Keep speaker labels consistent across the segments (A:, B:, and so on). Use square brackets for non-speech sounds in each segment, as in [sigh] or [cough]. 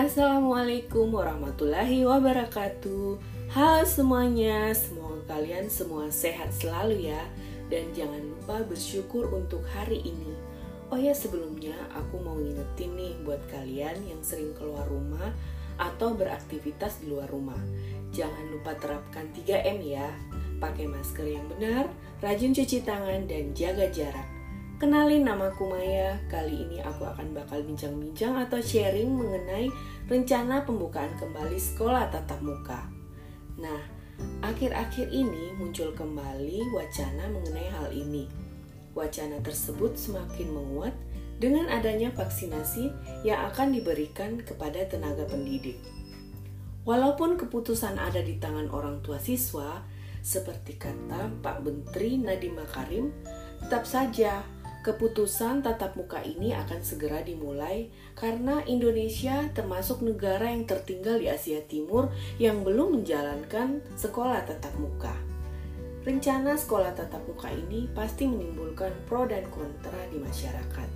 A: Assalamualaikum warahmatullahi wabarakatuh. Halo semuanya, semoga kalian semua sehat selalu ya. Dan jangan lupa bersyukur untuk hari ini. Oh ya sebelumnya aku mau ngingetin nih buat kalian yang sering keluar rumah Atau beraktivitas di luar rumah. Jangan lupa terapkan 3M ya. Pakai masker yang benar, rajin cuci tangan, dan jaga jarak Kenalin namaku Maya. Kali ini aku akan bakal bincang-bincang atau sharing mengenai rencana pembukaan kembali sekolah tatap muka. Nah, akhir-akhir ini muncul kembali wacana mengenai hal ini. Wacana tersebut semakin menguat dengan adanya vaksinasi yang akan diberikan kepada tenaga pendidik. Walaupun keputusan ada di tangan orang tua siswa, seperti kata Pak Menteri Nadiem Makarim, tetap saja Keputusan tatap muka ini akan segera dimulai karena Indonesia termasuk negara yang tertinggal di Asia Timur yang belum menjalankan sekolah tatap muka. Rencana sekolah tatap muka ini pasti menimbulkan pro dan kontra di masyarakat.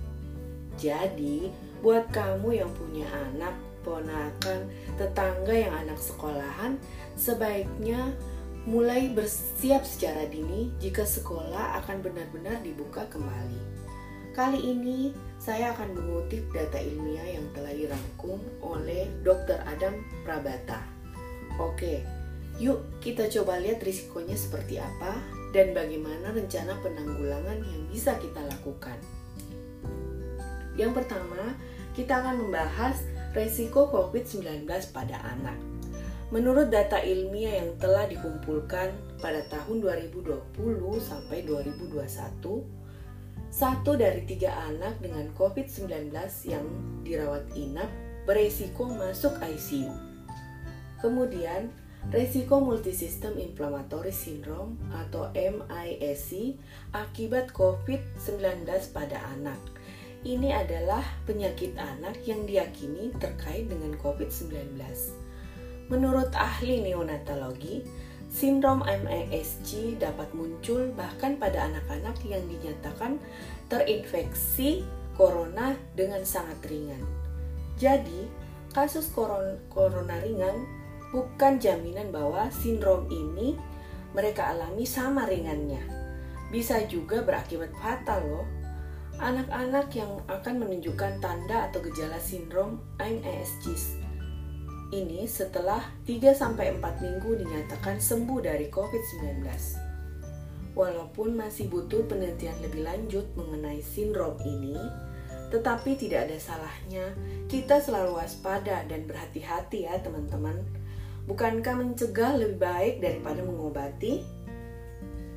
A: Jadi, buat kamu yang punya anak, ponakan, tetangga yang anak sekolahan, sebaiknya mulai bersiap secara dini jika sekolah akan benar-benar dibuka kembali. Kali ini saya akan mengutip data ilmiah yang telah dirangkum oleh Dr. Adam Prabata. Oke, yuk kita coba lihat risikonya seperti apa dan bagaimana rencana penanggulangan yang bisa kita lakukan. Yang pertama, kita akan membahas resiko COVID-19 pada anak. Menurut data ilmiah yang telah dikumpulkan pada tahun 2020 sampai 2021, satu dari tiga anak dengan COVID-19 yang dirawat inap beresiko masuk ICU. Kemudian, resiko multisystem inflammatory syndrome atau MISC akibat COVID-19 pada anak. Ini adalah penyakit anak yang diyakini terkait dengan COVID-19. Menurut ahli neonatologi, Sindrom MASG dapat muncul bahkan pada anak-anak yang dinyatakan terinfeksi corona dengan sangat ringan. Jadi, kasus corona ringan bukan jaminan bahwa sindrom ini mereka alami sama ringannya. Bisa juga berakibat fatal loh. Anak-anak yang akan menunjukkan tanda atau gejala sindrom MASG ini setelah 3-4 minggu dinyatakan sembuh dari COVID-19. Walaupun masih butuh penelitian lebih lanjut mengenai sindrom ini, tetapi tidak ada salahnya kita selalu waspada dan berhati-hati ya teman-teman. Bukankah mencegah lebih baik daripada mengobati?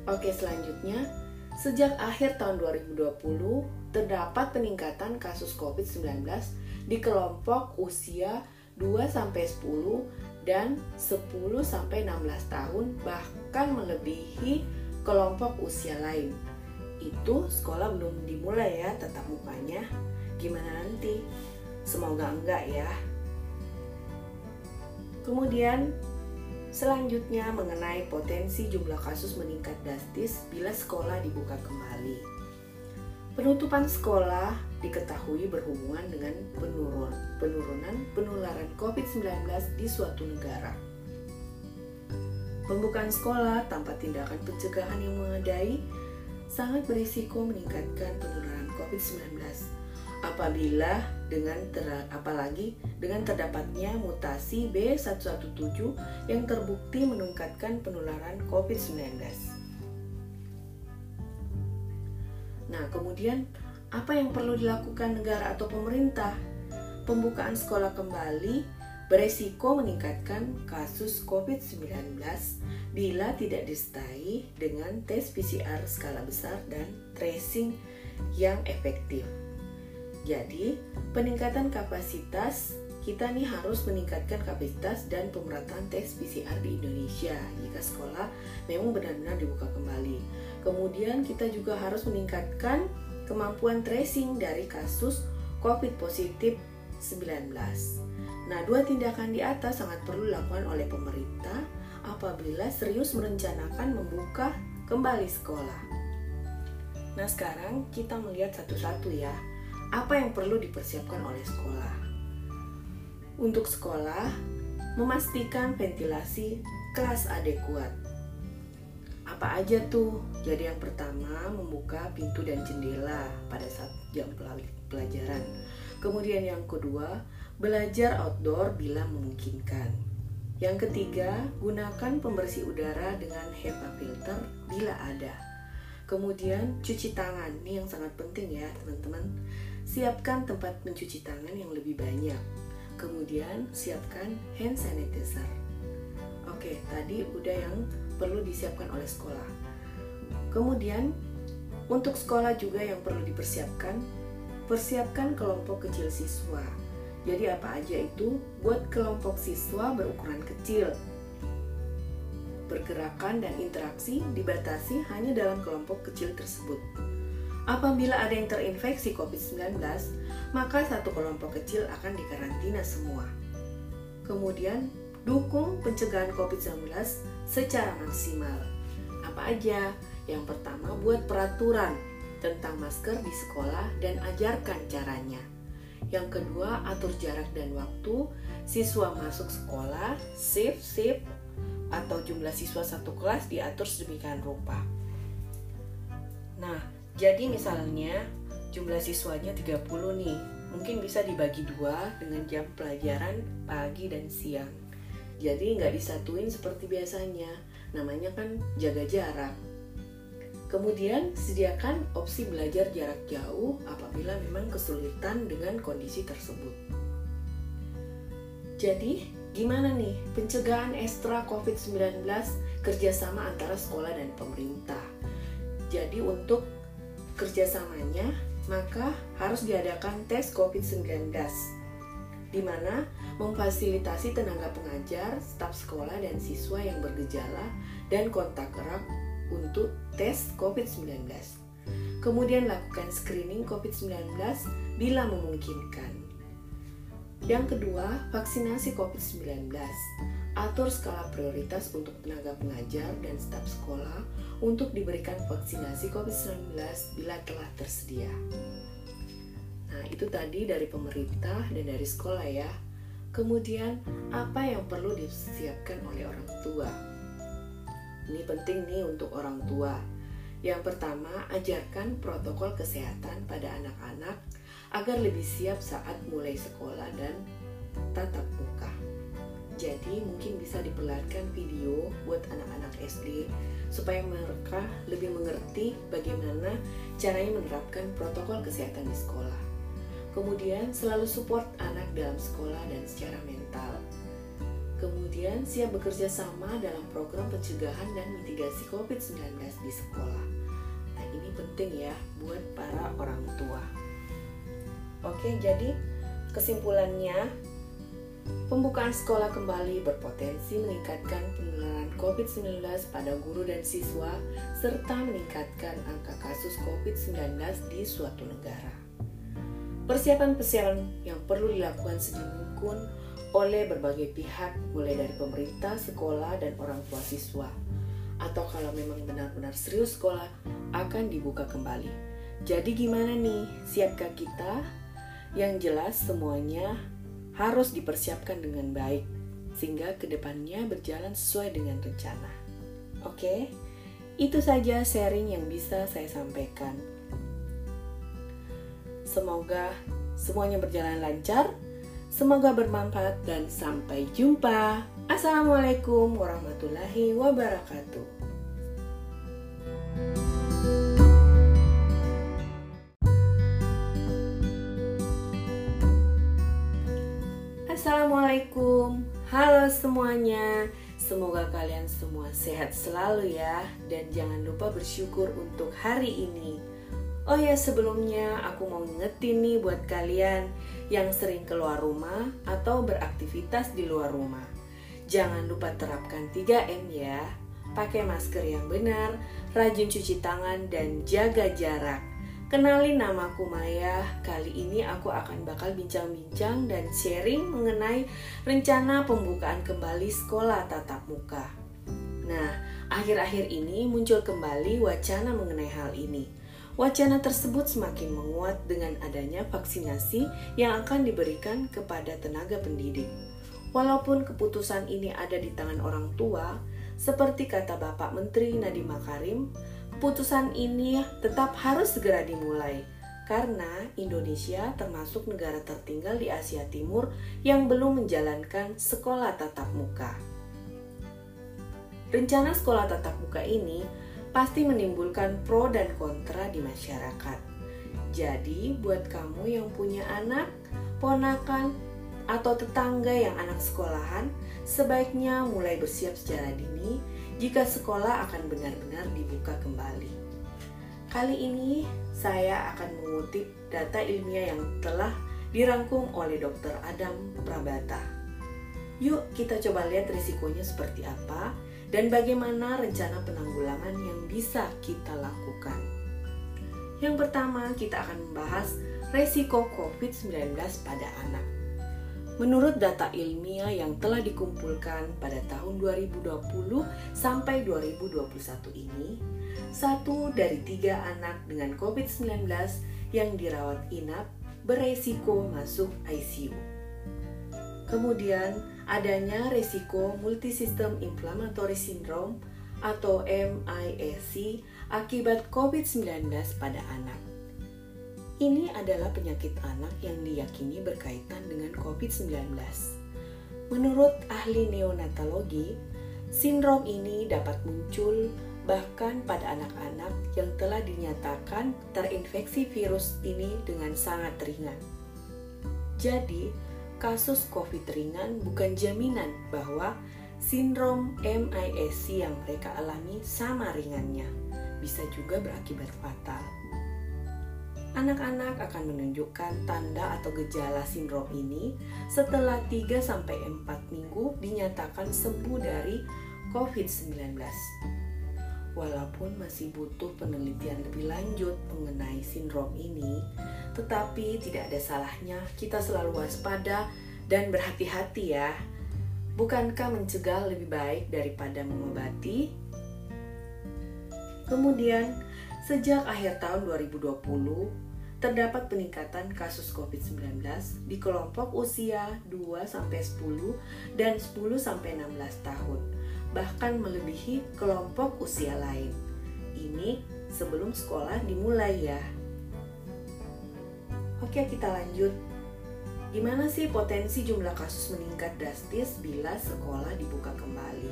A: Oke selanjutnya, sejak akhir tahun 2020 terdapat peningkatan kasus COVID-19 di kelompok usia 2 sampai 10 dan 10 sampai 16 tahun bahkan melebihi kelompok usia lain. Itu sekolah belum dimulai ya tetap mukanya. Gimana nanti? Semoga enggak ya. Kemudian selanjutnya mengenai potensi jumlah kasus meningkat drastis bila sekolah dibuka kembali. Penutupan sekolah diketahui berhubungan dengan penurun, penurunan penularan COVID-19 di suatu negara. Pembukaan sekolah tanpa tindakan pencegahan yang memadai sangat berisiko meningkatkan penularan COVID-19 apabila dengan ter, apalagi dengan terdapatnya mutasi B117 yang terbukti meningkatkan penularan COVID-19. Nah, kemudian apa yang perlu dilakukan negara atau pemerintah? Pembukaan sekolah kembali beresiko meningkatkan kasus COVID-19 bila tidak disertai dengan tes PCR skala besar dan tracing yang efektif. Jadi, peningkatan kapasitas kita nih harus meningkatkan kapasitas dan pemerataan tes PCR di Indonesia jika sekolah memang benar-benar dibuka kembali. Kemudian kita juga harus meningkatkan kemampuan tracing dari kasus COVID positif 19. Nah, dua tindakan di atas sangat perlu dilakukan oleh pemerintah apabila serius merencanakan membuka kembali sekolah. Nah, sekarang kita melihat satu-satu ya, apa yang perlu dipersiapkan oleh sekolah. Untuk sekolah, memastikan ventilasi kelas adekuat. Apa aja tuh? Jadi yang pertama membuka pintu dan jendela pada saat jam pelajaran. Kemudian yang kedua, belajar outdoor bila memungkinkan. Yang ketiga, gunakan pembersih udara dengan HEPA filter bila ada. Kemudian cuci tangan, ini yang sangat penting ya teman-teman. Siapkan tempat mencuci tangan yang lebih banyak. Kemudian siapkan hand sanitizer. Oke, tadi udah yang perlu disiapkan oleh sekolah. Kemudian untuk sekolah juga yang perlu dipersiapkan, persiapkan kelompok kecil siswa jadi apa aja itu buat kelompok siswa berukuran kecil. Pergerakan dan interaksi dibatasi hanya dalam kelompok kecil tersebut. Apabila ada yang terinfeksi COVID-19, maka satu kelompok kecil akan dikarantina semua. Kemudian, dukung pencegahan COVID-19 secara maksimal. Apa aja? Yang pertama, buat peraturan tentang masker di sekolah dan ajarkan caranya. Yang kedua, atur jarak dan waktu siswa masuk sekolah, shift, shift, atau jumlah siswa satu kelas diatur sedemikian rupa. Nah, jadi misalnya jumlah siswanya 30 nih, mungkin bisa dibagi dua dengan jam pelajaran pagi dan siang. Jadi nggak disatuin seperti biasanya, namanya kan jaga jarak. Kemudian, sediakan opsi belajar jarak jauh apabila memang kesulitan dengan kondisi tersebut. Jadi, gimana nih pencegahan ekstra COVID-19 kerjasama antara sekolah dan pemerintah? Jadi, untuk kerjasamanya, maka harus diadakan tes COVID-19 di mana memfasilitasi tenaga pengajar, staf sekolah, dan siswa yang bergejala dan kontak erat untuk tes COVID-19. Kemudian lakukan screening COVID-19 bila memungkinkan. Yang kedua, vaksinasi COVID-19. Atur skala prioritas untuk tenaga pengajar dan staf sekolah untuk diberikan vaksinasi COVID-19 bila telah tersedia. Nah, itu tadi dari pemerintah dan dari sekolah ya. Kemudian, apa yang perlu disiapkan oleh orang tua? Ini penting nih untuk orang tua. Yang pertama, ajarkan protokol kesehatan pada anak-anak agar lebih siap saat mulai sekolah dan tatap muka. Jadi mungkin bisa diperlihatkan video buat anak-anak SD supaya mereka lebih mengerti bagaimana caranya menerapkan protokol kesehatan di sekolah. Kemudian selalu support anak dalam sekolah dan secara mental Kemudian siap bekerja sama dalam program pencegahan dan mitigasi COVID-19 di sekolah. Nah, ini penting ya buat para orang tua. Oke, jadi kesimpulannya Pembukaan sekolah kembali berpotensi meningkatkan penularan COVID-19 pada guru dan siswa serta meningkatkan angka kasus COVID-19 di suatu negara. Persiapan-persiapan yang perlu dilakukan sedini pun oleh berbagai pihak mulai dari pemerintah, sekolah, dan orang tua siswa. Atau kalau memang benar-benar serius sekolah akan dibuka kembali. Jadi gimana nih? Siapkah kita? Yang jelas semuanya harus dipersiapkan dengan baik sehingga ke depannya berjalan sesuai dengan rencana. Oke, itu saja sharing yang bisa saya sampaikan. Semoga semuanya berjalan lancar Semoga bermanfaat dan sampai jumpa. Assalamualaikum warahmatullahi wabarakatuh. Assalamualaikum, halo semuanya. Semoga kalian semua sehat selalu ya, dan jangan lupa bersyukur untuk hari ini. Oh ya, sebelumnya aku mau ngingetin nih buat kalian yang sering keluar rumah atau beraktivitas di luar rumah. Jangan lupa terapkan 3M ya. Pakai masker yang benar, rajin cuci tangan, dan jaga jarak. Kenalin namaku Maya. Kali ini aku akan bakal bincang-bincang dan sharing mengenai rencana pembukaan kembali sekolah tatap muka. Nah, akhir-akhir ini muncul kembali wacana mengenai hal ini Wacana tersebut semakin menguat dengan adanya vaksinasi yang akan diberikan kepada tenaga pendidik. Walaupun keputusan ini ada di tangan orang tua, seperti kata Bapak Menteri Nadiem Makarim, keputusan ini tetap harus segera dimulai karena Indonesia termasuk negara tertinggal di Asia Timur yang belum menjalankan sekolah tatap muka. Rencana sekolah tatap muka ini pasti menimbulkan pro dan kontra di masyarakat. Jadi, buat kamu yang punya anak, ponakan, atau tetangga yang anak sekolahan, sebaiknya mulai bersiap secara dini jika sekolah akan benar-benar dibuka kembali. Kali ini saya akan mengutip data ilmiah yang telah dirangkum oleh Dr. Adam Prabata. Yuk kita coba lihat risikonya seperti apa dan bagaimana rencana penanggulangan yang bisa kita lakukan. Yang pertama, kita akan membahas resiko COVID-19 pada anak. Menurut data ilmiah yang telah dikumpulkan pada tahun 2020 sampai 2021 ini, satu dari tiga anak dengan COVID-19 yang dirawat inap beresiko masuk ICU. Kemudian, adanya resiko multisystem inflammatory syndrome atau MISC akibat COVID-19 pada anak. Ini adalah penyakit anak yang diyakini berkaitan dengan COVID-19. Menurut ahli neonatologi, sindrom ini dapat muncul bahkan pada anak-anak yang telah dinyatakan terinfeksi virus ini dengan sangat ringan. Jadi, kasus COVID ringan bukan jaminan bahwa sindrom MISC yang mereka alami sama ringannya, bisa juga berakibat fatal. Anak-anak akan menunjukkan tanda atau gejala sindrom ini setelah 3-4 minggu dinyatakan sembuh dari COVID-19. Walaupun masih butuh penelitian lebih lanjut mengenai sindrom ini, tetapi tidak ada salahnya kita selalu waspada dan berhati-hati ya. Bukankah mencegah lebih baik daripada mengobati? Kemudian, sejak akhir tahun 2020, terdapat peningkatan kasus COVID-19 di kelompok usia 2-10 dan 10-16 tahun bahkan melebihi kelompok usia lain. Ini sebelum sekolah dimulai ya. Oke, kita lanjut. Gimana sih potensi jumlah kasus meningkat drastis bila sekolah dibuka kembali?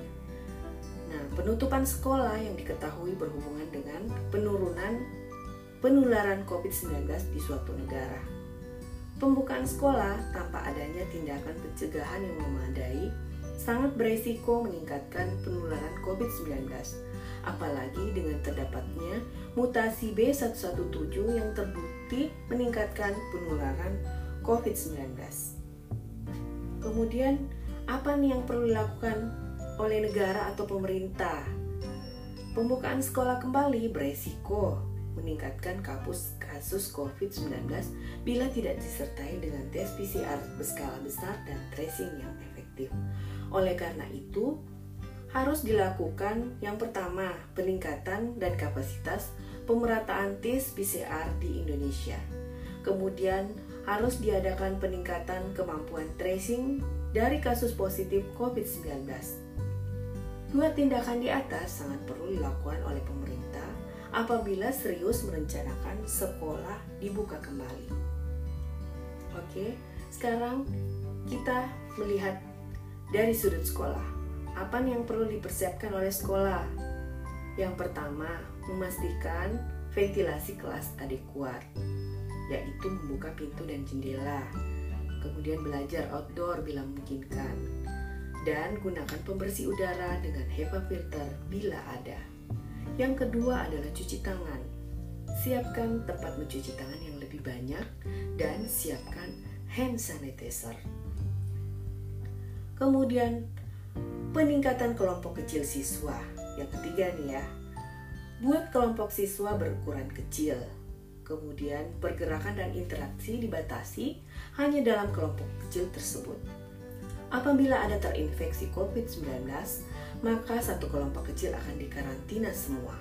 A: Nah, penutupan sekolah yang diketahui berhubungan dengan penurunan penularan COVID-19 di suatu negara. Pembukaan sekolah tanpa adanya tindakan pencegahan yang memadai sangat beresiko meningkatkan penularan COVID-19, apalagi dengan terdapatnya mutasi B117 yang terbukti meningkatkan penularan COVID-19. Kemudian, apa nih yang perlu dilakukan oleh negara atau pemerintah? Pembukaan sekolah kembali beresiko meningkatkan kasus kasus COVID-19 bila tidak disertai dengan tes PCR berskala besar dan tracing yang efektif. Oleh karena itu, harus dilakukan yang pertama, peningkatan dan kapasitas pemerataan tes PCR di Indonesia. Kemudian, harus diadakan peningkatan kemampuan tracing dari kasus positif COVID-19. Dua tindakan di atas sangat perlu dilakukan oleh pemerintah apabila serius merencanakan sekolah dibuka kembali. Oke, sekarang kita melihat dari sudut sekolah. Apa yang perlu dipersiapkan oleh sekolah? Yang pertama, memastikan ventilasi kelas adekuat, yaitu membuka pintu dan jendela. Kemudian belajar outdoor bila memungkinkan. Dan gunakan pembersih udara dengan HEPA filter bila ada. Yang kedua adalah cuci tangan. Siapkan tempat mencuci tangan yang lebih banyak dan siapkan hand sanitizer. Kemudian peningkatan kelompok kecil siswa. Yang ketiga nih ya. Buat kelompok siswa berukuran kecil. Kemudian pergerakan dan interaksi dibatasi hanya dalam kelompok kecil tersebut. Apabila ada terinfeksi COVID-19, maka satu kelompok kecil akan dikarantina semua.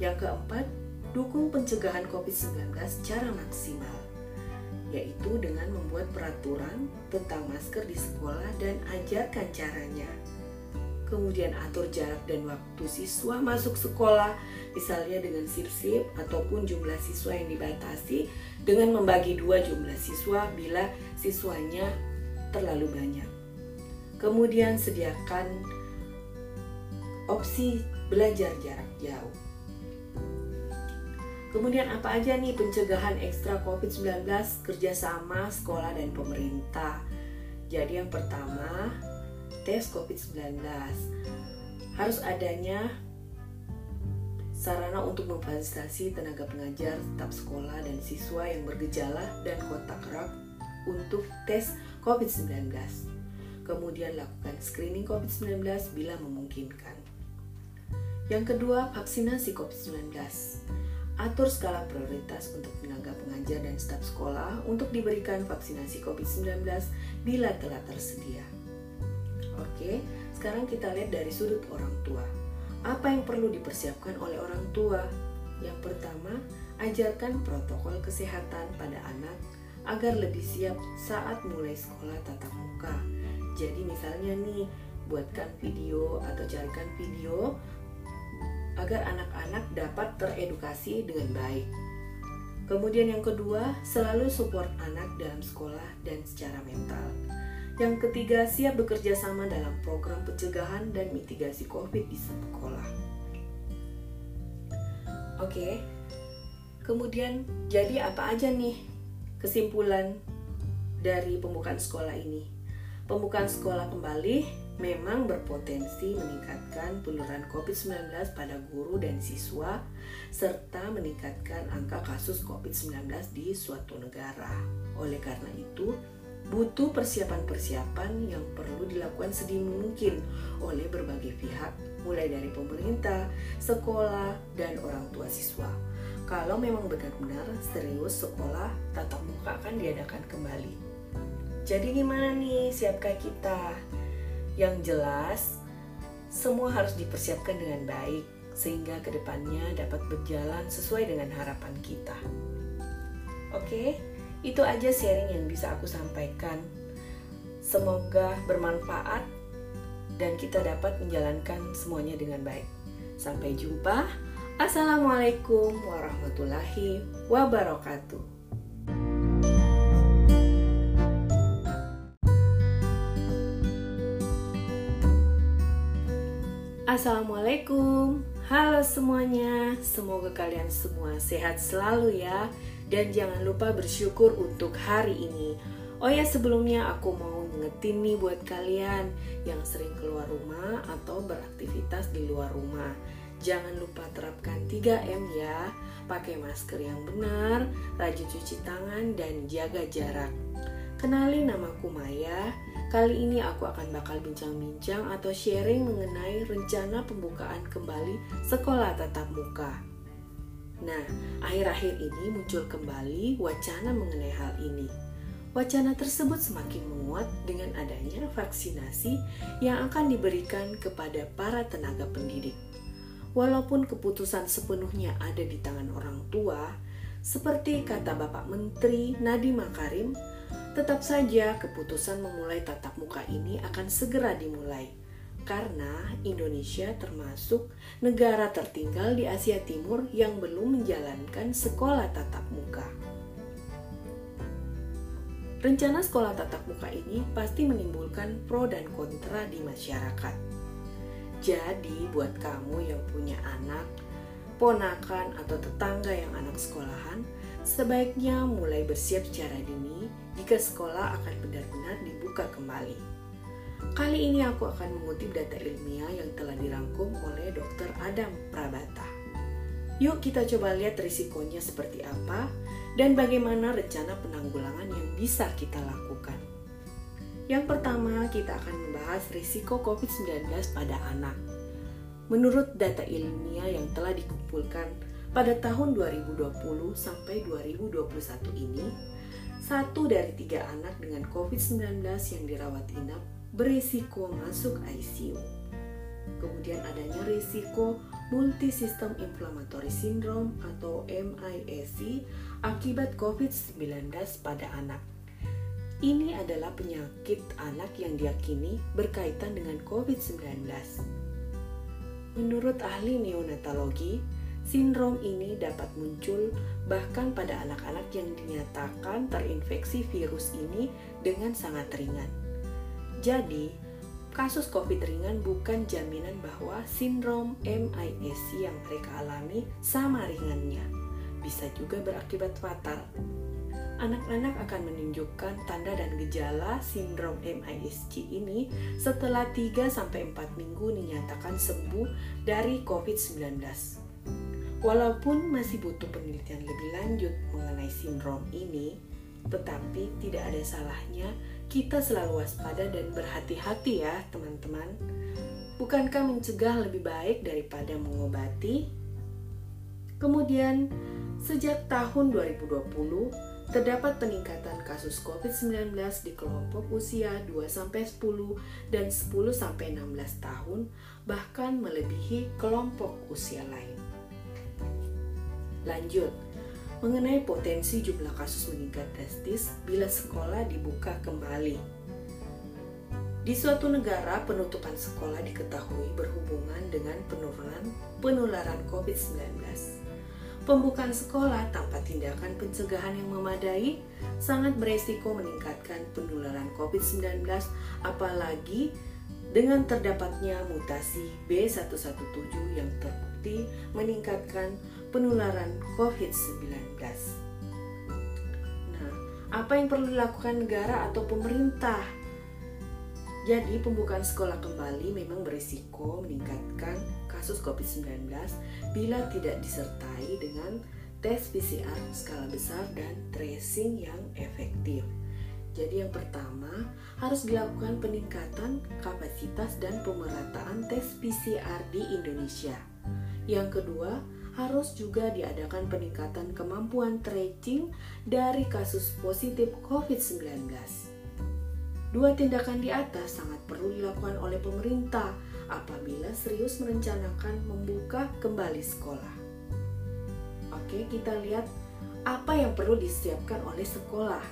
A: Yang keempat, dukung pencegahan COVID-19 secara maksimal, yaitu dengan membuat peraturan tentang masker di sekolah dan ajarkan caranya. Kemudian atur jarak dan waktu siswa masuk sekolah, misalnya dengan sip-sip ataupun jumlah siswa yang dibatasi dengan membagi dua jumlah siswa bila siswanya terlalu banyak. Kemudian sediakan opsi belajar jarak jauh. Kemudian apa aja nih pencegahan ekstra COVID-19 kerjasama sekolah dan pemerintah? Jadi yang pertama, tes COVID-19. Harus adanya sarana untuk memfasilitasi tenaga pengajar, staf sekolah, dan siswa yang bergejala dan kontak erat untuk tes COVID-19. Kemudian lakukan screening COVID-19 bila memungkinkan. Yang kedua, vaksinasi COVID-19 atur skala prioritas untuk tenaga pengajar dan staf sekolah untuk diberikan vaksinasi COVID-19 bila telah tersedia. Oke, sekarang kita lihat dari sudut orang tua. Apa yang perlu dipersiapkan oleh orang tua? Yang pertama, ajarkan protokol kesehatan pada anak agar lebih siap saat mulai sekolah tatap muka. Jadi misalnya nih, buatkan video atau carikan video agar anak-anak dapat teredukasi dengan baik. Kemudian yang kedua, selalu support anak dalam sekolah dan secara mental. Yang ketiga, siap bekerja sama dalam program pencegahan dan mitigasi COVID di sekolah. Oke, kemudian jadi apa aja nih kesimpulan dari pembukaan sekolah ini? Pembukaan sekolah kembali memang berpotensi meningkatkan penularan COVID-19 pada guru dan siswa serta meningkatkan angka kasus COVID-19 di suatu negara. Oleh karena itu, butuh persiapan-persiapan yang perlu dilakukan sedini mungkin oleh berbagai pihak, mulai dari pemerintah, sekolah, dan orang tua siswa. Kalau memang benar-benar serius sekolah tatap muka akan diadakan kembali. Jadi gimana nih siapkah kita? Yang jelas, semua harus dipersiapkan dengan baik sehingga ke depannya dapat berjalan sesuai dengan harapan kita. Oke, itu aja sharing yang bisa aku sampaikan. Semoga bermanfaat dan kita dapat menjalankan semuanya dengan baik. Sampai jumpa. Assalamualaikum warahmatullahi wabarakatuh. Assalamualaikum, halo semuanya. Semoga kalian semua sehat selalu ya, dan jangan lupa bersyukur untuk hari ini. Oh ya, sebelumnya aku mau ngetin nih buat kalian yang sering keluar rumah atau beraktivitas di luar rumah. Jangan lupa terapkan 3M ya. Pakai masker yang benar, rajin cuci tangan dan jaga jarak. Kenalin namaku Maya Kali ini aku akan bakal bincang-bincang atau sharing mengenai rencana pembukaan kembali sekolah tatap muka. Nah, akhir-akhir ini muncul kembali wacana mengenai hal ini. Wacana tersebut semakin menguat dengan adanya vaksinasi yang akan diberikan kepada para tenaga pendidik. Walaupun keputusan sepenuhnya ada di tangan orang tua, seperti kata Bapak Menteri Nadiem Makarim, Tetap saja keputusan memulai tatap muka ini akan segera dimulai karena Indonesia termasuk negara tertinggal di Asia Timur yang belum menjalankan sekolah tatap muka. Rencana sekolah tatap muka ini pasti menimbulkan pro dan kontra di masyarakat. Jadi, buat kamu yang punya anak, ponakan, atau tetangga yang anak sekolahan, sebaiknya mulai bersiap secara dini jika sekolah akan benar-benar dibuka kembali. Kali ini aku akan mengutip data ilmiah yang telah dirangkum oleh Dr. Adam Prabata. Yuk kita coba lihat risikonya seperti apa dan bagaimana rencana penanggulangan yang bisa kita lakukan. Yang pertama, kita akan membahas risiko COVID-19 pada anak. Menurut data ilmiah yang telah dikumpulkan pada tahun 2020 sampai 2021 ini, satu dari tiga anak dengan COVID-19 yang dirawat inap berisiko masuk ICU. Kemudian adanya risiko Multisystem Inflammatory Syndrome atau MISC akibat COVID-19 pada anak. Ini adalah penyakit anak yang diyakini berkaitan dengan COVID-19. Menurut ahli neonatologi, sindrom ini dapat muncul bahkan pada anak-anak yang dinyatakan terinfeksi virus ini dengan sangat ringan. Jadi, kasus COVID ringan bukan jaminan bahwa sindrom MIS yang mereka alami sama ringannya. Bisa juga berakibat fatal. Anak-anak akan menunjukkan tanda dan gejala sindrom MISC ini setelah 3-4 minggu dinyatakan sembuh dari COVID-19. Walaupun masih butuh penelitian lebih lanjut mengenai sindrom ini, tetapi tidak ada salahnya kita selalu waspada dan berhati-hati ya teman-teman. Bukankah mencegah lebih baik daripada mengobati? Kemudian, sejak tahun 2020, terdapat peningkatan kasus COVID-19 di kelompok usia 2-10 dan 10-16 tahun, bahkan melebihi kelompok usia lain. Lanjut, mengenai potensi jumlah kasus meningkat drastis bila sekolah dibuka kembali. Di suatu negara, penutupan sekolah diketahui berhubungan dengan penurunan penularan COVID-19. Pembukaan sekolah tanpa tindakan pencegahan yang memadai sangat beresiko meningkatkan penularan COVID-19, apalagi dengan terdapatnya mutasi B117 yang terbukti meningkatkan penularan COVID-19. Nah, apa yang perlu dilakukan negara atau pemerintah? Jadi, pembukaan sekolah kembali memang berisiko meningkatkan kasus COVID-19 bila tidak disertai dengan tes PCR skala besar dan tracing yang efektif. Jadi yang pertama harus dilakukan peningkatan kapasitas dan pemerataan tes PCR di Indonesia. Yang kedua, harus juga diadakan peningkatan kemampuan tracing dari kasus positif COVID-19. Dua tindakan di atas sangat perlu dilakukan oleh pemerintah apabila serius merencanakan membuka kembali sekolah. Oke, kita lihat apa yang perlu disiapkan oleh sekolah.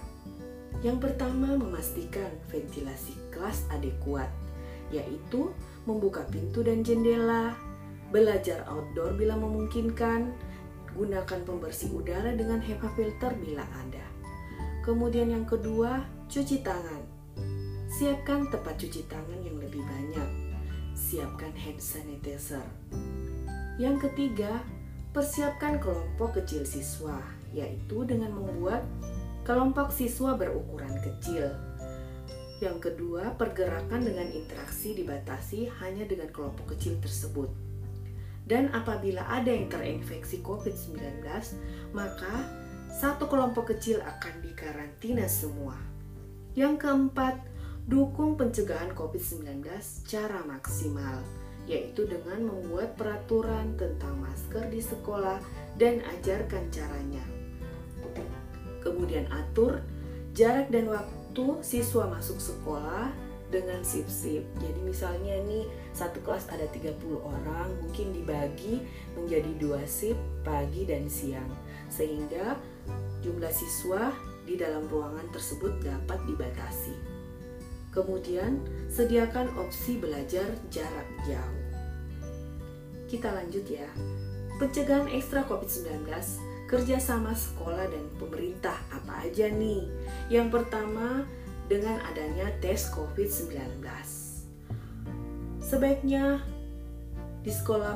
A: Yang pertama, memastikan ventilasi kelas adekuat, yaitu membuka pintu dan jendela, belajar outdoor bila memungkinkan, gunakan pembersih udara dengan HEPA filter bila ada. Kemudian yang kedua, cuci tangan. Siapkan tempat cuci tangan yang lebih banyak. Siapkan hand sanitizer. Yang ketiga, persiapkan kelompok kecil siswa, yaitu dengan membuat kelompok siswa berukuran kecil. Yang kedua, pergerakan dengan interaksi dibatasi hanya dengan kelompok kecil tersebut. Dan apabila ada yang terinfeksi COVID-19, maka satu kelompok kecil akan dikarantina semua. Yang keempat, dukung pencegahan COVID-19 secara maksimal, yaitu dengan membuat peraturan tentang masker di sekolah dan ajarkan caranya. Kemudian atur jarak dan waktu siswa masuk sekolah dengan sip-sip. Jadi misalnya nih satu kelas ada 30 orang, mungkin dibagi menjadi dua sip pagi dan siang. Sehingga jumlah siswa di dalam ruangan tersebut dapat dibatasi. Kemudian, sediakan opsi belajar jarak jauh. Kita lanjut ya. Pencegahan ekstra COVID-19 kerjasama sekolah dan pemerintah apa aja nih? Yang pertama, dengan adanya tes COVID-19. Sebaiknya di sekolah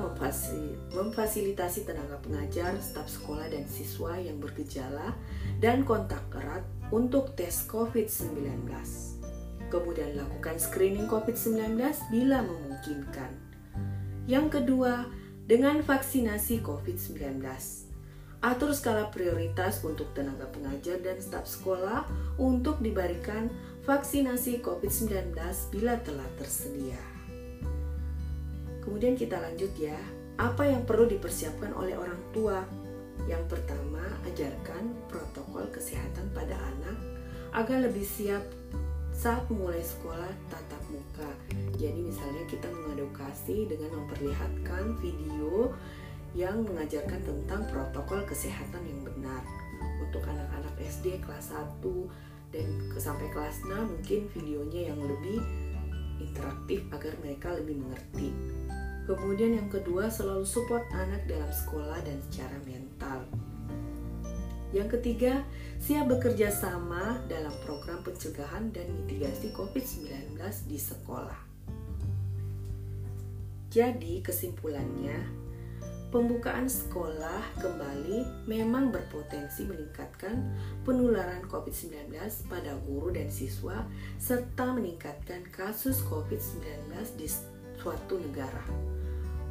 A: memfasilitasi tenaga pengajar, staf sekolah, dan siswa yang bergejala dan kontak erat untuk tes COVID-19. Kemudian lakukan screening COVID-19 bila memungkinkan. Yang kedua, dengan vaksinasi COVID-19 Atur skala prioritas untuk tenaga pengajar dan staf sekolah untuk diberikan vaksinasi COVID-19 bila telah tersedia. Kemudian kita lanjut ya, apa yang perlu dipersiapkan oleh orang tua? Yang pertama, ajarkan protokol kesehatan pada anak agar lebih siap saat mulai sekolah tatap muka. Jadi misalnya kita mengedukasi dengan memperlihatkan video yang mengajarkan tentang protokol kesehatan yang benar. Untuk anak-anak SD kelas 1 dan sampai kelas 6 mungkin videonya yang lebih interaktif agar mereka lebih mengerti. Kemudian yang kedua selalu support anak dalam sekolah dan secara mental. Yang ketiga, siap bekerja sama dalam program pencegahan dan mitigasi COVID-19 di sekolah. Jadi, kesimpulannya, pembukaan sekolah kembali memang berpotensi meningkatkan penularan COVID-19 pada guru dan siswa serta meningkatkan kasus COVID-19 di suatu negara.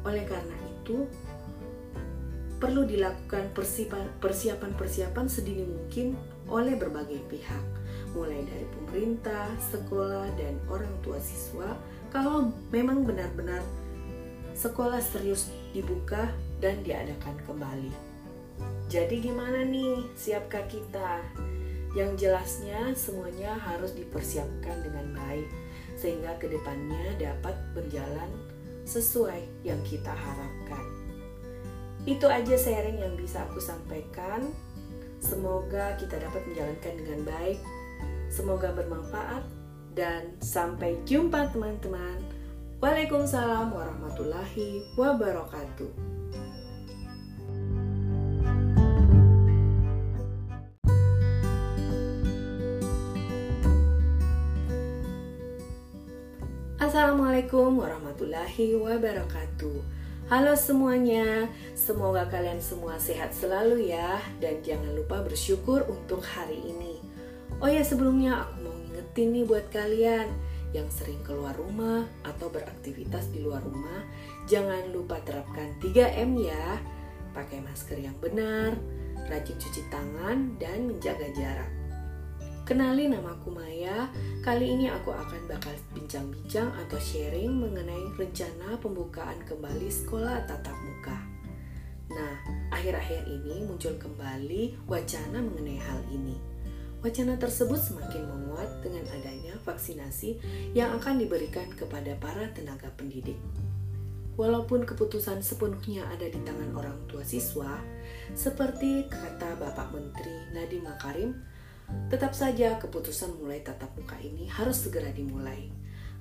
A: Oleh karena itu, perlu dilakukan persiapan-persiapan sedini mungkin oleh berbagai pihak, mulai dari pemerintah, sekolah, dan orang tua siswa. Kalau memang benar-benar sekolah serius dibuka dan diadakan kembali. Jadi gimana nih, siapkah kita? Yang jelasnya semuanya harus dipersiapkan dengan baik sehingga ke depannya dapat berjalan sesuai yang kita harapkan. Itu aja sharing yang bisa aku sampaikan. Semoga kita dapat menjalankan dengan baik. Semoga bermanfaat dan sampai jumpa teman-teman. Waalaikumsalam warahmatullahi wabarakatuh. Assalamualaikum warahmatullahi wabarakatuh. Halo semuanya, semoga kalian semua sehat selalu ya Dan jangan lupa bersyukur untuk hari ini. Oh ya sebelumnya aku mau ngingetin nih buat kalian Yang sering keluar rumah atau beraktivitas di luar rumah Jangan lupa terapkan 3M ya. Pakai masker yang benar, rajin cuci tangan, dan menjaga jarak Kenali namaku Maya. Kali ini aku akan bakal bincang-bincang atau sharing mengenai rencana pembukaan kembali sekolah tatap muka. Nah, akhir-akhir ini muncul kembali wacana mengenai hal ini. Wacana tersebut semakin menguat dengan adanya vaksinasi yang akan diberikan kepada para tenaga pendidik. Walaupun keputusan sepenuhnya ada di tangan orang tua siswa, seperti kata Bapak Menteri Nadiem Makarim, Tetap saja keputusan mulai tatap muka ini harus segera dimulai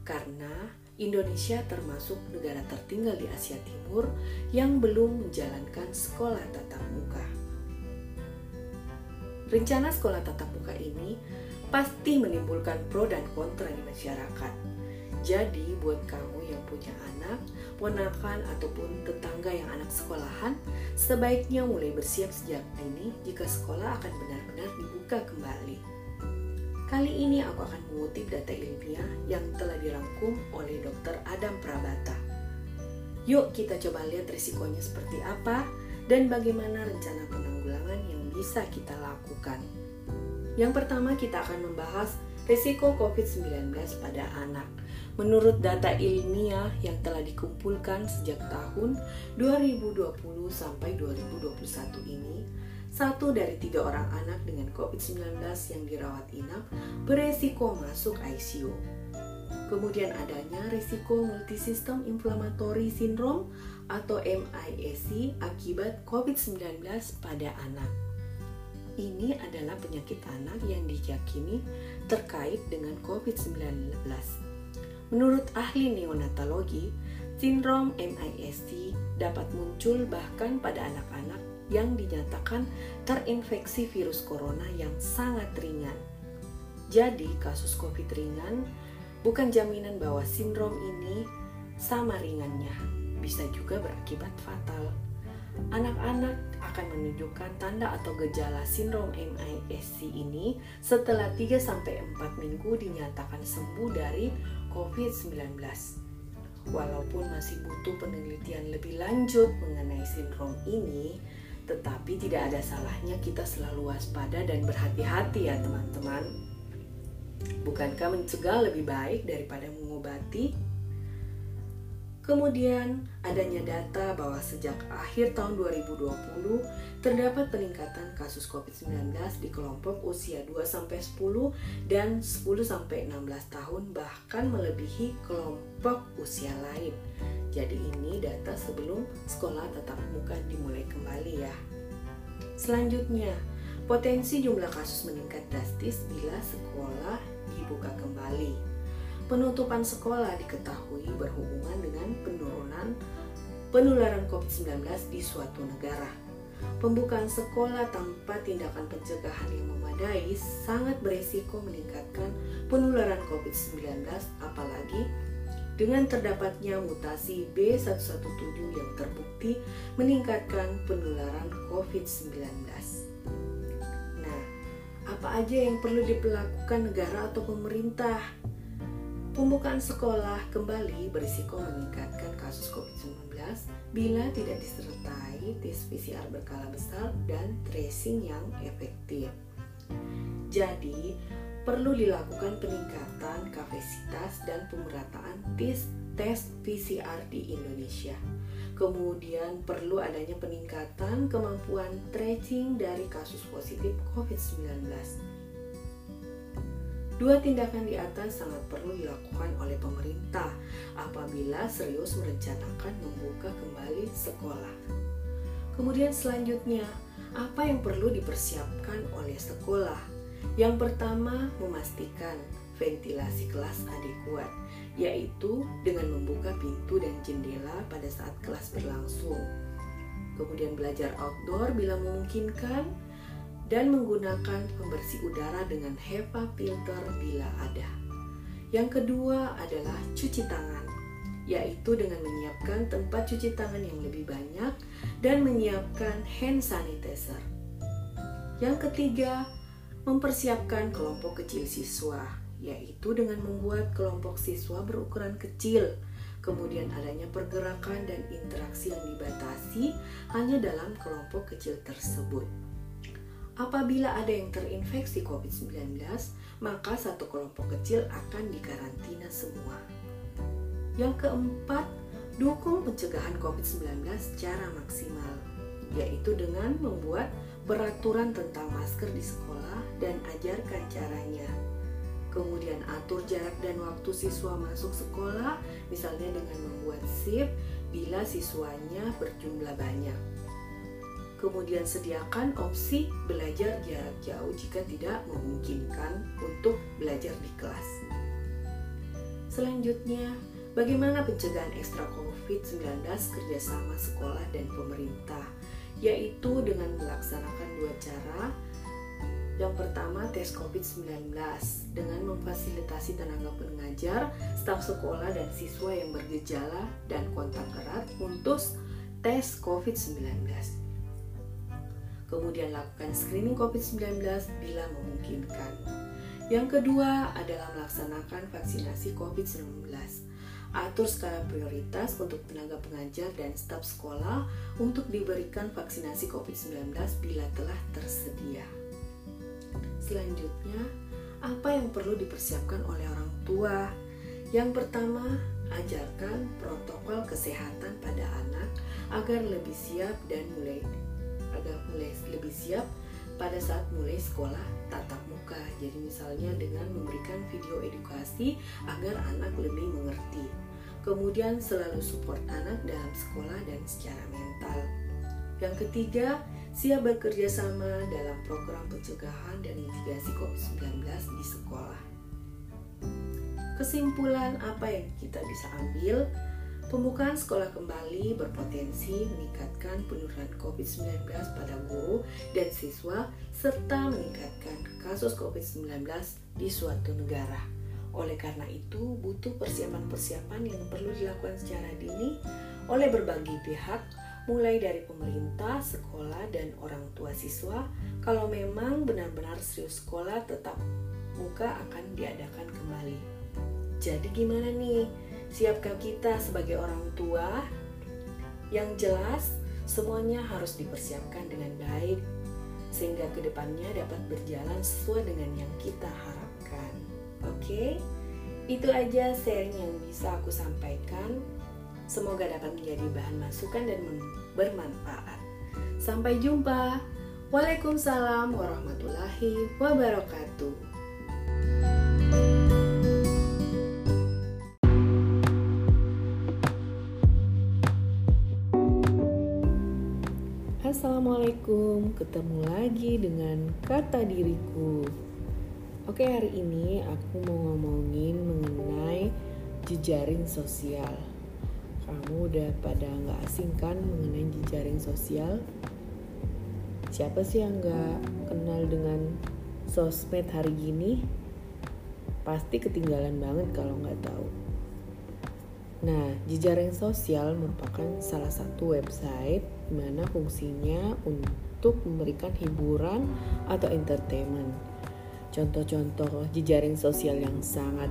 A: karena Indonesia termasuk negara tertinggal di Asia Timur yang belum menjalankan sekolah tatap muka. Rencana sekolah tatap muka ini pasti menimbulkan pro dan kontra di masyarakat. Jadi buat kamu yang punya anak, ponakan ataupun tetangga yang anak sekolahan, sebaiknya mulai bersiap sejak dini jika sekolah akan benar-benar dibuka kembali. Kali ini aku akan mengutip data ilmiah yang telah dirangkum oleh Dr. Adam Prabata. Yuk kita coba lihat risikonya seperti apa dan bagaimana rencana penanggulangan yang bisa kita lakukan. Yang pertama kita akan membahas risiko COVID-19 pada anak. Menurut data ilmiah yang telah dikumpulkan sejak tahun 2020 sampai 2021 ini, satu dari tiga orang anak dengan COVID-19 yang dirawat inap beresiko masuk ICU. Kemudian adanya risiko multisistem inflammatory syndrome atau MIAC akibat COVID-19 pada anak. Ini adalah penyakit anak yang diyakini terkait dengan COVID-19 Menurut ahli neonatologi, sindrom MIS-C dapat muncul bahkan pada anak-anak yang dinyatakan terinfeksi virus corona yang sangat ringan. Jadi, kasus COVID ringan bukan jaminan bahwa sindrom ini sama ringannya, bisa juga berakibat fatal. Anak-anak akan menunjukkan tanda atau gejala sindrom MIS-C ini setelah 3-4 minggu dinyatakan sembuh dari COVID-19. Walaupun masih butuh penelitian lebih lanjut mengenai sindrom ini, tetapi tidak ada salahnya kita selalu waspada dan berhati-hati ya teman-teman. -teman. Bukankah mencegah lebih baik daripada mengobati? Kemudian adanya data bahwa sejak akhir tahun 2020 terdapat peningkatan kasus COVID-19 di kelompok usia 2 sampai 10 dan 10 sampai 16 tahun bahkan melebihi kelompok usia lain. Jadi ini data sebelum sekolah tatap muka dimulai kembali ya. Selanjutnya, potensi jumlah kasus meningkat drastis bila sekolah dibuka kembali. Penutupan sekolah diketahui berhubungan dengan penurunan penularan COVID-19 di suatu negara. Pembukaan sekolah tanpa tindakan pencegahan yang memadai sangat beresiko meningkatkan penularan COVID-19 apalagi dengan terdapatnya mutasi B117 yang terbukti meningkatkan penularan COVID-19. Nah, apa aja yang perlu dilakukan negara atau pemerintah Pembukaan sekolah kembali berisiko meningkatkan kasus COVID-19 bila tidak disertai tes PCR berkala besar dan tracing yang efektif. Jadi, perlu dilakukan peningkatan kapasitas dan pemerataan tes tes PCR di Indonesia. Kemudian perlu adanya peningkatan kemampuan tracing dari kasus positif COVID-19 Dua tindakan di atas sangat perlu dilakukan oleh pemerintah apabila serius merencanakan membuka kembali sekolah. Kemudian selanjutnya, apa yang perlu dipersiapkan oleh sekolah? Yang pertama, memastikan ventilasi kelas adekuat, yaitu dengan membuka pintu dan jendela pada saat kelas berlangsung. Kemudian belajar outdoor bila memungkinkan, dan menggunakan pembersih udara dengan HEPA filter bila ada. Yang kedua adalah cuci tangan, yaitu dengan menyiapkan tempat cuci tangan yang lebih banyak dan menyiapkan hand sanitizer. Yang ketiga, mempersiapkan kelompok kecil siswa, yaitu dengan membuat kelompok siswa berukuran kecil. Kemudian adanya pergerakan dan interaksi yang dibatasi hanya dalam kelompok kecil tersebut. Apabila ada yang terinfeksi COVID-19, maka satu kelompok kecil akan dikarantina semua. Yang keempat, dukung pencegahan COVID-19 secara maksimal, yaitu dengan membuat peraturan tentang masker di sekolah dan ajarkan caranya. Kemudian atur jarak dan waktu siswa masuk sekolah, misalnya dengan membuat shift bila siswanya berjumlah banyak Kemudian sediakan opsi belajar jarak jauh jika tidak memungkinkan untuk belajar di kelas. Selanjutnya, bagaimana pencegahan ekstra COVID-19 kerjasama sekolah dan pemerintah, yaitu dengan melaksanakan dua cara. Yang pertama, tes COVID-19 dengan memfasilitasi tenaga pengajar, staf sekolah, dan siswa yang bergejala dan kontak erat untuk tes COVID-19 kemudian lakukan screening COVID-19 bila memungkinkan. Yang kedua adalah melaksanakan vaksinasi COVID-19. Atur skala prioritas untuk tenaga pengajar dan staf sekolah untuk diberikan vaksinasi COVID-19 bila telah tersedia. Selanjutnya, apa yang perlu dipersiapkan oleh orang tua? Yang pertama, ajarkan protokol kesehatan pada anak agar lebih siap dan mulai agar mulai lebih siap pada saat mulai sekolah tatap muka. Jadi misalnya dengan memberikan video edukasi agar anak lebih mengerti. Kemudian selalu support anak dalam sekolah dan secara mental. Yang ketiga, siap bekerja sama dalam program pencegahan dan mitigasi COVID-19 di sekolah. Kesimpulan apa yang kita bisa ambil? Pembukaan sekolah kembali berpotensi meningkatkan penurunan COVID-19 pada guru dan siswa serta meningkatkan kasus COVID-19 di suatu negara. Oleh karena itu, butuh persiapan-persiapan yang perlu dilakukan secara dini oleh berbagai pihak, mulai dari pemerintah, sekolah, dan orang tua siswa. Kalau memang benar-benar serius sekolah tetap muka akan diadakan kembali. Jadi gimana nih? Siapkah kita sebagai orang tua? Yang jelas, semuanya harus dipersiapkan dengan baik sehingga ke depannya dapat berjalan sesuai dengan yang kita harapkan. Oke, itu aja sharing yang bisa aku sampaikan. Semoga dapat menjadi bahan masukan dan bermanfaat. Sampai jumpa. Waalaikumsalam warahmatullahi wabarakatuh. Assalamualaikum, ketemu lagi dengan kata diriku. Oke, hari ini aku mau ngomongin mengenai jejaring sosial. Kamu udah pada nggak asing kan mengenai jejaring sosial? Siapa sih yang nggak kenal dengan sosmed hari gini? Pasti ketinggalan banget kalau nggak tahu. Nah, jejaring sosial merupakan salah satu website di mana fungsinya untuk memberikan hiburan atau entertainment. Contoh-contoh jejaring sosial yang sangat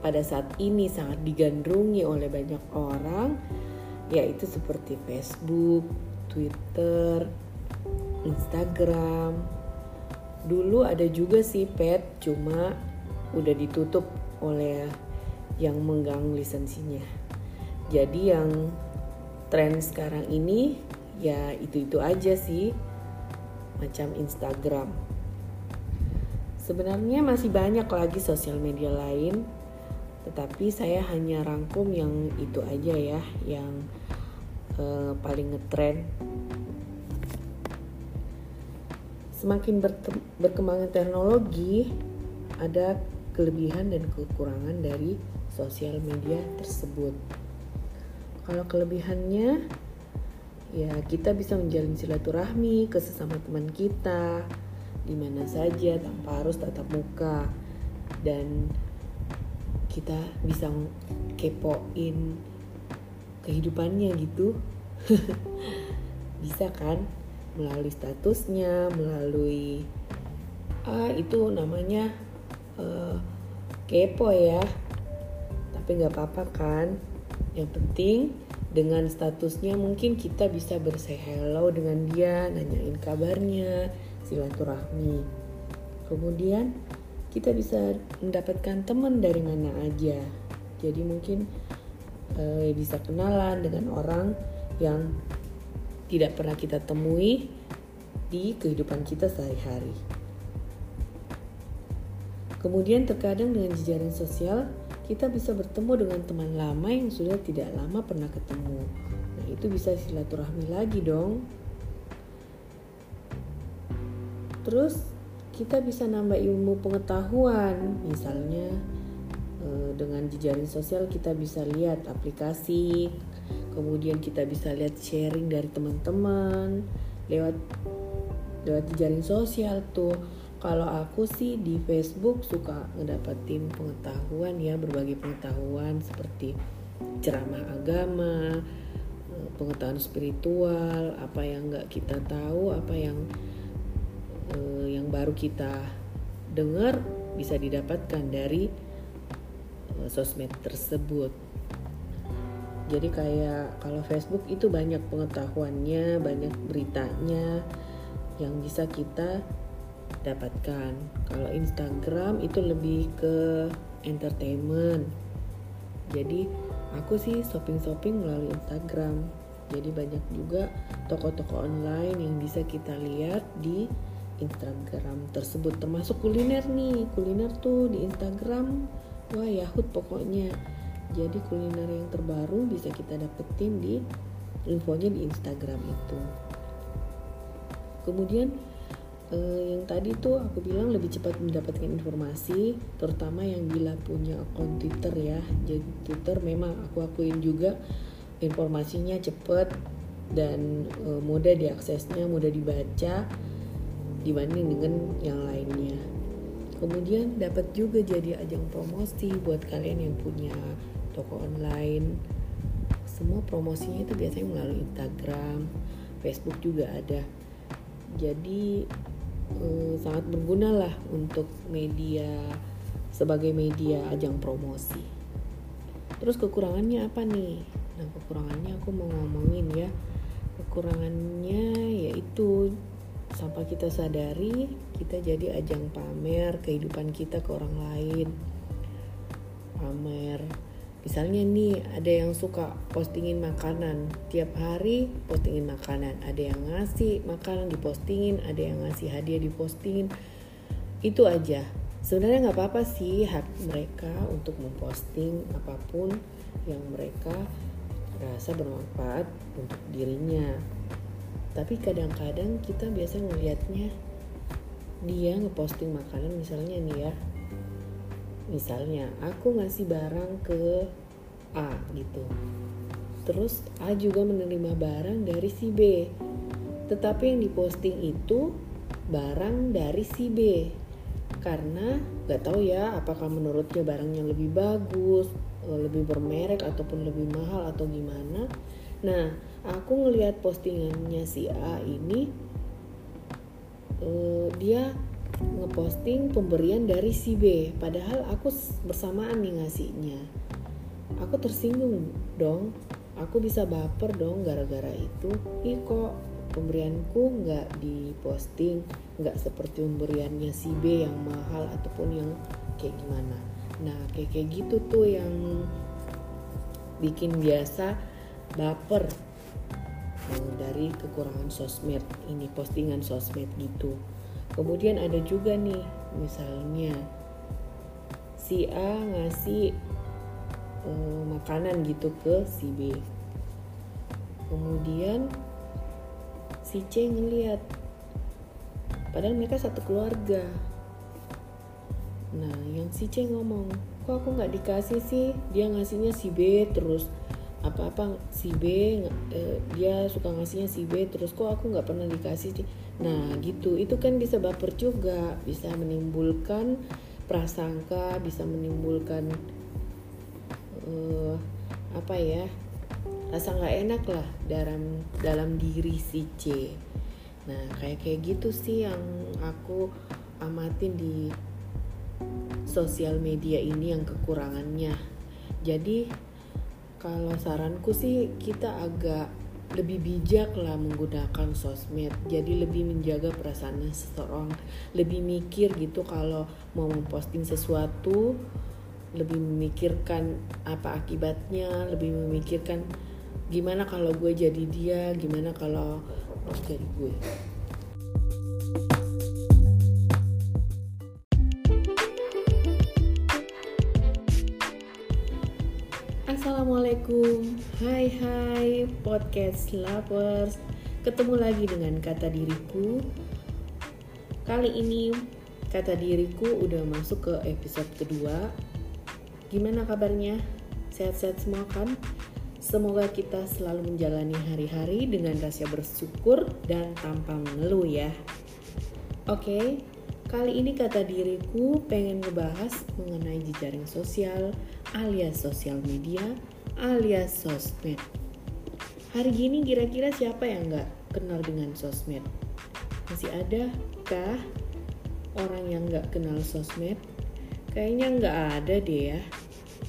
A: pada saat ini sangat digandrungi oleh banyak orang yaitu seperti Facebook, Twitter, Instagram. Dulu ada juga sih pet, cuma udah ditutup oleh yang menggang lisensinya. Jadi yang tren sekarang ini ya itu-itu aja sih macam Instagram. Sebenarnya masih banyak lagi sosial media lain, tetapi saya hanya rangkum yang itu aja ya, yang uh, paling ngetren. Semakin berkembangnya teknologi, ada kelebihan dan kekurangan dari sosial media tersebut. Kalau kelebihannya ya kita bisa menjalin silaturahmi ke sesama teman kita di mana saja tanpa harus tatap muka. Dan kita bisa kepoin kehidupannya gitu. [laughs] bisa kan? Melalui statusnya, melalui ah itu namanya uh, kepo ya. Tapi nggak apa-apa kan yang penting dengan statusnya mungkin kita bisa bersay hello dengan dia nanyain kabarnya silaturahmi kemudian kita bisa mendapatkan teman dari mana aja jadi mungkin eh, bisa kenalan dengan orang yang tidak pernah kita temui di kehidupan kita sehari-hari. Kemudian terkadang dengan jejaring sosial kita bisa bertemu dengan teman lama yang sudah tidak lama pernah ketemu. Nah, itu bisa silaturahmi lagi dong. Terus kita bisa nambah ilmu pengetahuan, misalnya eh, dengan jejaring sosial kita bisa lihat aplikasi, kemudian kita bisa lihat sharing dari teman-teman lewat lewat jejaring sosial tuh kalau aku sih di Facebook suka ngedapetin pengetahuan ya berbagai pengetahuan seperti ceramah agama, eh, pengetahuan spiritual, apa yang nggak kita tahu, apa yang eh, yang baru kita dengar bisa didapatkan dari eh, sosmed tersebut. Jadi kayak kalau Facebook itu banyak pengetahuannya, banyak beritanya yang bisa kita dapatkan. Kalau Instagram itu lebih ke entertainment. Jadi aku sih shopping-shopping melalui Instagram. Jadi banyak juga toko-toko online yang bisa kita lihat di Instagram tersebut termasuk kuliner nih. Kuliner tuh di Instagram wah yahut pokoknya. Jadi kuliner yang terbaru bisa kita dapetin di infonya di Instagram itu. Kemudian uh, yang tadi tuh aku bilang lebih cepat mendapatkan informasi terutama yang bila punya akun Twitter ya. Jadi Twitter memang aku akuin juga informasinya cepat dan uh, mudah diaksesnya mudah dibaca dibanding dengan yang lainnya. Kemudian dapat juga jadi ajang promosi buat kalian yang punya toko online. Semua promosinya itu biasanya melalui Instagram Facebook juga ada. Jadi uh, sangat berguna lah untuk media sebagai media ajang promosi. Terus kekurangannya apa nih? Nah kekurangannya aku mau ngomongin ya. Kekurangannya yaitu sampai kita sadari kita jadi ajang pamer kehidupan kita ke orang lain. Pamer misalnya nih ada yang suka postingin makanan. Tiap hari postingin makanan. Ada yang ngasih makanan dipostingin ada yang ngasih hadiah dipostingin. Itu aja. Sebenarnya nggak apa-apa sih hak mereka untuk memposting apa pun yang mereka rasa bermanfaat untuk dirinya. Tapi kadang-kadang kita biasa ngelihatnya dia ngeposting makanan misalnya nih ya misalnya aku ngasih barang ke A gitu. Terus A juga menerima barang dari si B. Tetapi yang diposting itu barang dari si B. Karena gak tahu ya apakah menurutnya barangnya lebih bagus eh, lebih bermerek ataupun lebih mahal atau gimana. Nah aku ngelihat postingannya si A ini uh, dia ngeposting pemberian dari si B padahal aku bersamaan nih ngasihnya. Aku tersinggung dong. Aku bisa baper dong gara-gara itu. Ih kok pemberianku nggak diposting? Nggak seperti pemberiannya si B yang mahal ataupun yang kayak gimana. Nah kayak kayak gitu tuh yang bikin biasa baper. Dari kekurangan sosmed ini postingan sosmed gitu kemudian ada juga nih misalnya si A ngasih uh, makanan gitu ke si B. Kemudian si C ngeliat padahal mereka satu keluarga. Nah yang si C ngomong kok aku nggak dikasih sih? Dia ngasihnya si B terus. Apa-apa si B eh, dia suka ngasihnya si B terus. Kok aku nggak pernah dikasih sih nah gitu. Itu kan bisa baper juga. Bisa menimbulkan prasangka bisa menimbulkan uh, apa ya rasa nggak enak lah dalam dalam diri si C. Nah kayak kayak gitu sih yang aku amatin di sosial media ini yang kekurangannya. Jadi kalau saranku sih kita agak lebih bijak lah menggunakan sosmed. Jadi lebih menjaga perasaan seseorang. Lebih mikir gitu kalau mau memposting sesuatu lebih memikirkan apa akibatnya lebih memikirkan gimana kalau gue jadi dia gimana kalau jadi gue Assalamualaikum. Hai hai podcast lovers. Ketemu lagi dengan kata diriku. Kali ini kata diriku udah masuk ke episode kedua. Gimana kabarnya? Sehat-sehat semua kan? Semoga kita selalu menjalani hari-hari dengan rasa bersyukur dan tanpa mengeluh ya. Oke, kali ini kata diriku pengen ngebahas mengenai jejaring sosial alias sosial media alias sosmed. Hari gini kira-kira siapa yang nggak kenal dengan sosmed? Masih ada kah orang yang nggak kenal sosmed? Kayaknya nggak ada deh ya,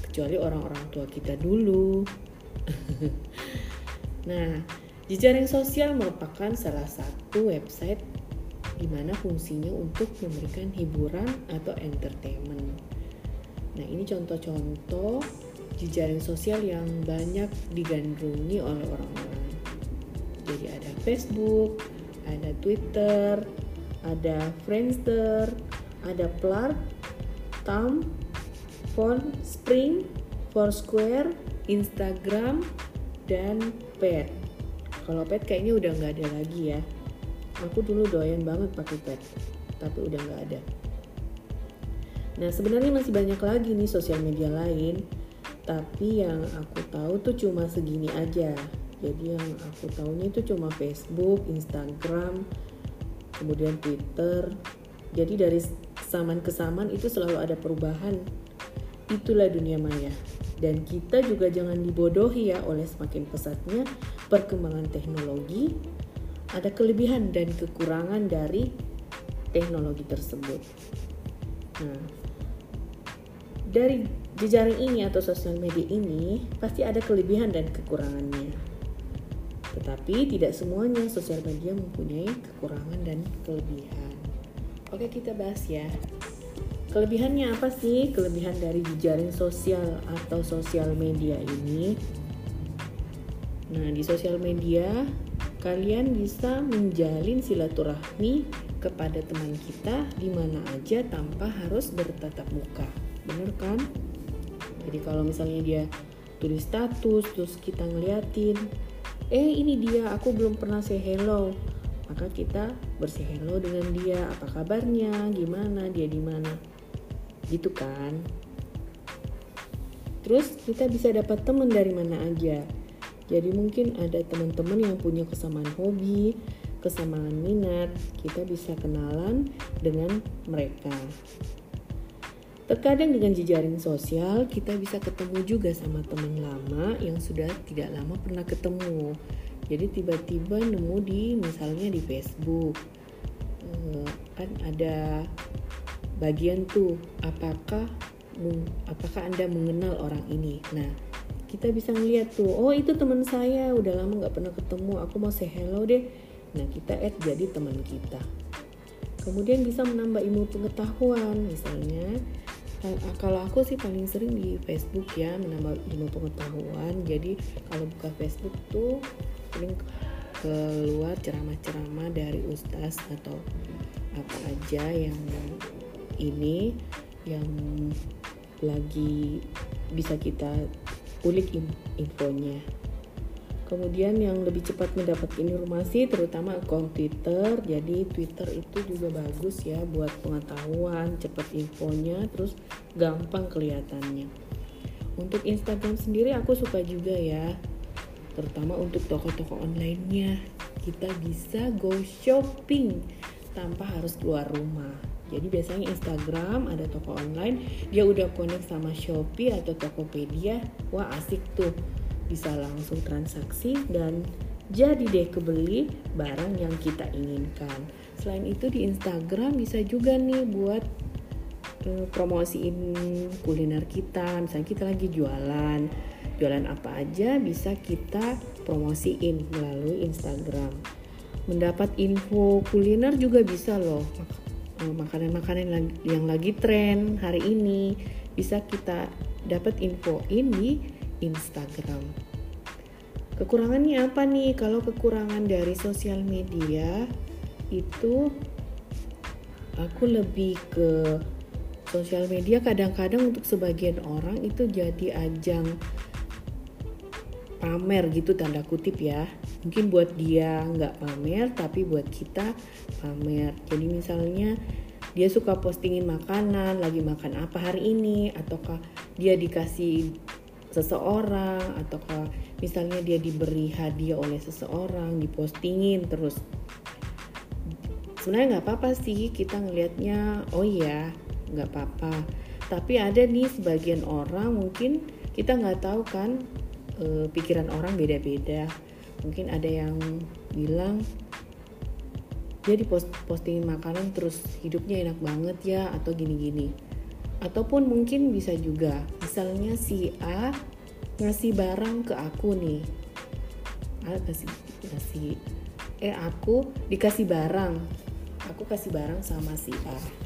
A: kecuali orang-orang tua kita dulu. [laughs] nah, jejaring sosial merupakan salah satu website di mana fungsinya untuk memberikan hiburan atau entertainment Nah, ini contoh-contoh jejaring sosial yang banyak digandrungi oleh orang-orang. Jadi ada Facebook, ada Twitter, ada Friendster, ada Plurk, Tum, Phone, Spring, Foursquare, Instagram, dan Pet. Kalau Pet kayaknya udah nggak ada lagi ya. Aku dulu doyan banget pakai Pet, tapi udah nggak ada. Nah sebenarnya masih banyak lagi nih sosial media lain, tapi yang aku tahu tuh cuma segini aja. Jadi yang aku tahunya itu cuma Facebook, Instagram, kemudian Twitter. Jadi dari zaman ke zaman itu selalu ada perubahan. Itulah dunia maya. Dan kita juga jangan dibodohi ya oleh semakin pesatnya perkembangan teknologi. Ada kelebihan dan kekurangan dari teknologi tersebut. Nah, dari jejaring ini atau sosial media ini pasti ada kelebihan dan kekurangannya. Tetapi tidak semuanya sosial media mempunyai kekurangan dan kelebihan. Oke, kita bahas ya.
B: Kelebihannya apa sih? Kelebihan dari jejaring sosial atau sosial media ini. Nah, di sosial media kalian bisa menjalin silaturahmi kepada teman kita di mana aja tanpa harus bertatap muka. Bener kan? Jadi kalau misalnya dia tulis status terus kita ngeliatin, eh ini dia aku belum pernah say hello. Maka kita bersih hello dengan dia, apa kabarnya, gimana, dia di mana gitu kan terus kita bisa dapat teman dari mana aja jadi mungkin ada teman-teman yang punya kesamaan hobi kesamaan minat kita bisa kenalan dengan mereka. Terkadang dengan jejaring sosial kita bisa ketemu juga sama teman lama yang sudah tidak lama pernah ketemu. Jadi tiba-tiba nemu di misalnya di Facebook. Eh, kan ada bagian tuh apakah apakah anda mengenal orang ini? Nah kita bisa ngeliat tuh oh itu teman saya udah lama nggak pernah ketemu aku mau say hello deh. Nah kita add jadi teman kita. Kemudian bisa menambah ilmu pengetahuan misalnya kalau aku sih paling sering di Facebook ya menambah ilmu pengetahuan. Jadi kalau buka Facebook tuh sering keluar ceramah-ceramah dari ustaz atau apa aja yang ini yang lagi bisa kita ulik infonya. Kemudian yang lebih cepat mendapatkan informasi terutama akun Twitter. Jadi Twitter itu juga bagus ya buat pengetahuan, cepat infonya, terus gampang kelihatannya. Untuk Instagram sendiri aku suka juga ya. Terutama untuk toko-toko online-nya. Kita bisa go shopping tanpa harus keluar rumah. Jadi biasanya Instagram ada toko online, dia udah connect sama Shopee atau Tokopedia, wah asik tuh. Bisa langsung transaksi dan jadi deh kebeli barang yang kita inginkan. Selain itu di Instagram bisa juga nih buat uh, promosiin kuliner kita. Misalnya kita lagi jualan, jualan apa aja bisa kita promosiin melalui Instagram. Mendapat info kuliner juga bisa loh Eh, makanan-makanan yang lagi tren hari ini bisa kita dapat infoin di Instagram. Kekurangannya apa nih? Kalau kekurangan dari sosial media itu aku lebih ke sosial media kadang-kadang untuk sebagian orang itu jadi ajang pamer gitu tanda kutip ya. Mungkin buat dia nggak pamer tapi buat kita pamer. Jadi misalnya dia suka postingin makanan lagi makan apa hari ini ataukah dia dikasih seseorang ataukah misalnya dia diberi hadiah oleh seseorang dipostingin terus. Sebenarnya nggak apa-apa sih kita ngelihatnya oh iya nggak apa-apa. Tapi ada nih sebagian orang mungkin kita nggak tahu kan e, pikiran orang beda-beda. Mungkin ada yang bilang dia di post postingin makanan terus hidupnya enak banget ya atau gini-gini. Ataupun mungkin bisa juga misalnya si A ngasih barang ke aku nih. A kasih kasih eh aku dikasih barang. Aku kasih barang sama si A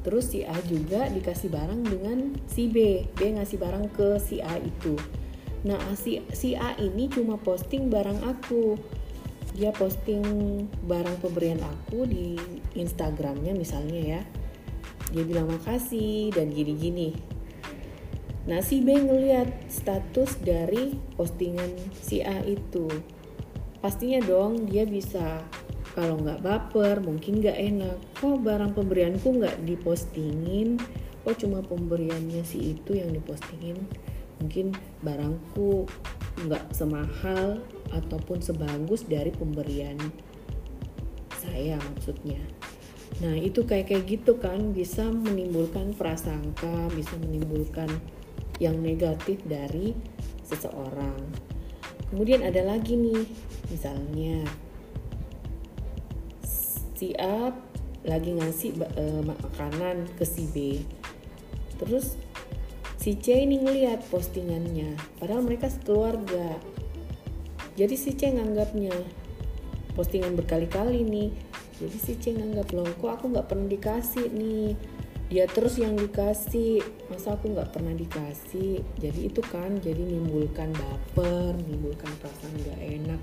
B: terus si A juga dikasih barang dengan si B B ngasih barang ke si A itu Nah, si, si A ini cuma posting barang aku. Dia posting barang pemberian aku di Instagramnya misalnya ya. Dia bilang makasih dan gini-gini. Nah, si B ngeliat status dari postingan si A itu. Pastinya dong dia bisa kalau nggak baper mungkin nggak enak. Kok barang pemberianku nggak dipostingin? Kok cuma pemberiannya si itu yang dipostingin? Mungkin barangku nggak semahal ataupun sebagus dari pemberian saya maksudnya. Nah itu kayak kayak gitu kan. Bisa menimbulkan prasangka bisa menimbulkan yang negatif dari seseorang. Kemudian ada lagi nih misalnya si A lagi ngasih uh, makanan ke si B. Terus si C ini ngeliat postingannya padahal mereka sekeluarga. Jadi si C nganggapnya postingan berkali-kali nih. Jadi si Ceng nganggap loh kok aku nggak pernah dikasih nih? Dia terus yang dikasih. Masa aku nggak pernah dikasih? Jadi itu kan jadi nimbulkan baper nimbulkan perasaan nggak enak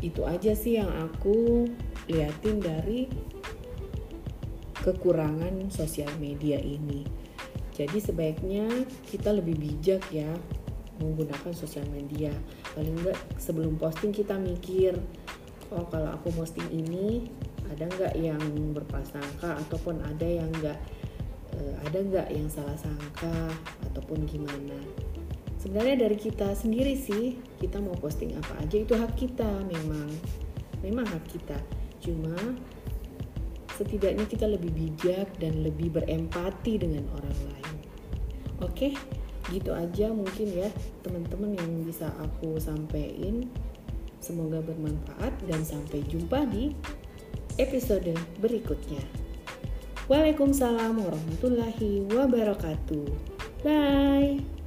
B: itu aja sih yang aku liatin dari kekurangan sosial media ini. Jadi sebaiknya kita lebih bijak ya menggunakan sosial media. Paling enggak sebelum posting kita mikir oh kalau aku posting ini ada nggak yang berprasangka ataupun ada yang nggak uh, ada nggak yang salah sangka ataupun gimana sebenarnya dari kita sendiri sih kita mau posting apa aja itu hak kita memang. Memang hak kita. Cuma setidaknya kita lebih bijak dan lebih berempati dengan orang lain. Oke? Gitu aja mungkin ya teman-teman yang bisa aku sampaikan. Semoga bermanfaat dan sampai jumpa di episode berikutnya. Waalaikumsalam warahmatullahi wabarakatuh. Bye.